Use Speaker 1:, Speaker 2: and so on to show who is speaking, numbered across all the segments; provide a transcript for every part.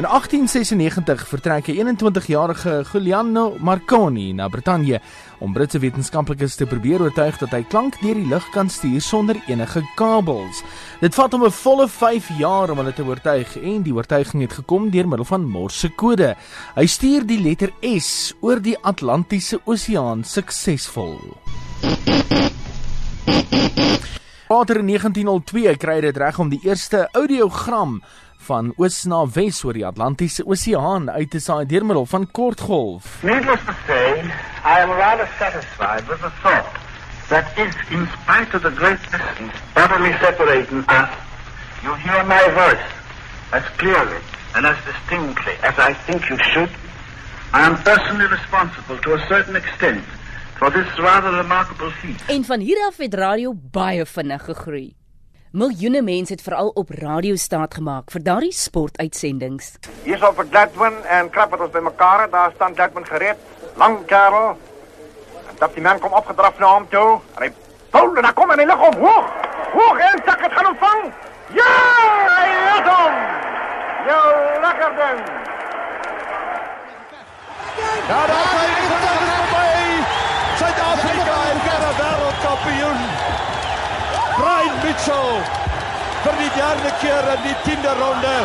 Speaker 1: In 1896 vertrek 'n 21-jarige Giuliano Marconi na Brittanje om Britse wetenskaplikes te probeer oortuig dat hy klank deur die lug kan stuur sonder enige kabels. Dit vat hom 'n volle 5 jaar om hulle te oortuig en die oortuiging het gekom deur middel van Morsekode. Hy stuur die letter S oor die Atlantiese Oseaan suksesvol. Later in 1902 kry hy dit reg om die eerste audiogram van oos na wes oor die Atlantiese Oseaan uit te saai deur middel van kortgolf.
Speaker 2: Needless to say, I am rather satisfied with the thought that if, in spite of the great distance utterly separating us, you hear my voice as clearly and as distinctly as I think you should, I am personally responsible to a certain extent for this rather remarkable feat.
Speaker 3: En van hier af het radio baie vinnig gegroei. Miljoene mense het veral op radio staat gemaak vir daardie sportuitsendings.
Speaker 4: Hier's op Gladwin en krap het ons by mekaar, daar staan Gladwin gereed. Lang kerel. En dat die man kom opgedraf na hom toe. En hy Paul, en dan kom hy lig op hoog. Hoog en sak het gaan ontvang. Ja, hy het hom. Jou lekker ding.
Speaker 5: Ja, daar is hy verby. Suid-Afrika is weer wêreldkampioen. Brian Mitchell vir die derde keer in die 10de ronde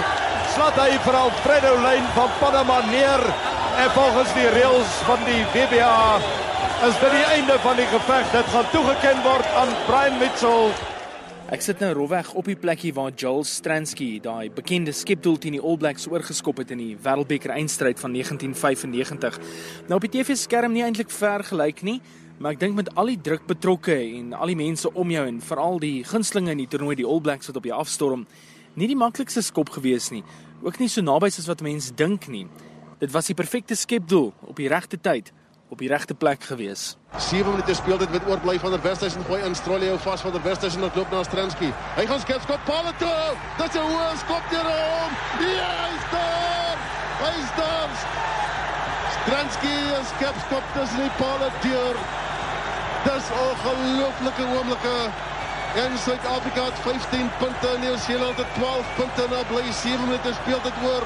Speaker 5: slat hy vir Alfredo Lyn van Panama neer en volgens die reëls van die WBA is dit die einde van die geveg. Dit gaan toegeken word aan Brian Mitchell.
Speaker 1: Ek sit nou rofweg op die plekkie waar Joel Stransky, daai bekende skepdoel teen die All Blacks oorgeskop het in die Wêreldbeker eindstryd van 1995. Nou op die TV-skerm nie eintlik vergelyk nie, maar ek dink met al die druk betrokke en al die mense om jou en veral die gunstlinge in die toernooi, die All Blacks wat op die afstorm, nie die maklikste skop gewees nie. Ook nie so naby soos wat mense dink nie. Dit was die perfekte skepdoel op die regte tyd op die regte plek gewees.
Speaker 6: 7 minute speel dit met oorbly van der Westhuizen gooi in Strolio vas van der Westhuizen en loop na Stransky. Hy gaan skep skop paal toe. Dit is 'n hoë skop deur hom. Ja, hy's daar. Hy's daar. Stransky skep skop tussen die paal deur. Dis 'n ongelooflike oomblikke. En Suid-Afrika het 15 punte en Nieu-Seeland het 12 punte na bly 7 minute speel dit oor.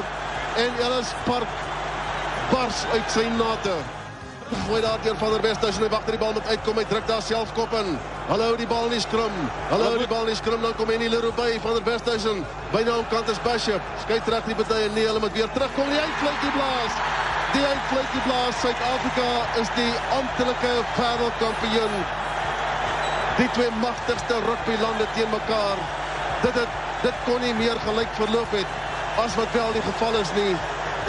Speaker 6: En Ellis Park bars uit sy nate. Gooi daar deur van der Westhuizen en wag dat die bal moet uitkom. Hy druk daar self kop in. Hallo die bal nie skrum. Hallo die bal nie skrum. Dan kom Enie Leroux by van der Westhuizen. Byna om kant is Bishop. Skei terug die partye nee, hulle moet weer terugkom. Die uitfluitjie blaas. Die uitfluitjie blaas. Suid-Afrika is die amptelike wêreldkampioen. Die twee magtigste rugbylande teen mekaar. Dit het dit kon nie meer gelyk verloop het as wat wel die geval is nie.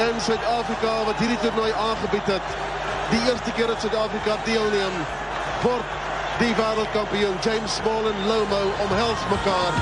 Speaker 6: En Suid-Afrika wat hierdie toernooi aangebied het die eerste keer dat Suid-Afrika deelneem word die wêreldkampioen James Small en Lomo omhels mekaar.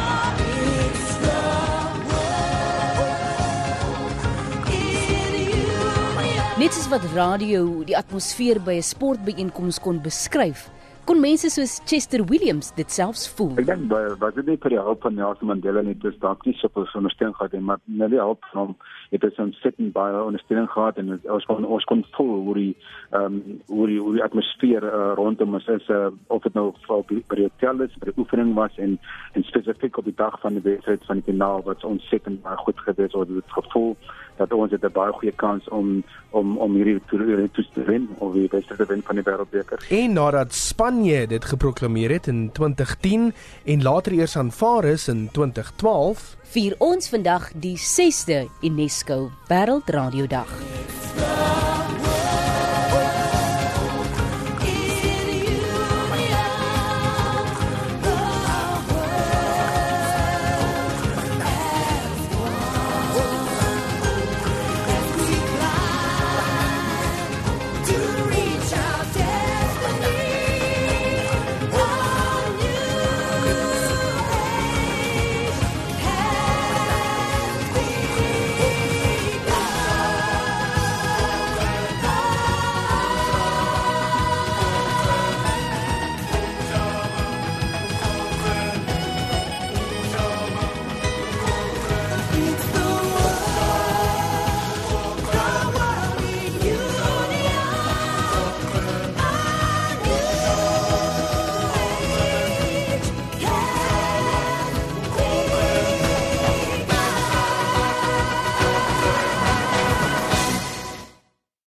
Speaker 3: Net soos wat radio die atmosfeer by 'n sportbyeenkoms kon beskryf, kon mense soos Chester Williams dit selfs voel.
Speaker 7: Ek dink baie wat dit nie vir die hulp van Nelson Mandela net is dalk nie so veel ondersteuning gehad het, maar net die hulp van het dit ons sitting baie ondersteuning gehad en ons kon ons kon voel hoe die ehm um, hoe die hoe die atmosfeer uh, rondom ons is uh, of dit nou vir by die hotel is, by die oefening was en en spesifiek op die dag van die wedstryd van die finaal wat ons sitting baie goed gewees het, het gevoel dat ons het 'n baie goeie kans om om om hierdie toernooi te wen of die beste te wen van die wêreldbeker.
Speaker 8: En nadat Spanje dit geproklaameer het in 2010 en later eers aanvaar is in 2012,
Speaker 3: vier ons vandag die 6de UNESCO Wêreldradiodag.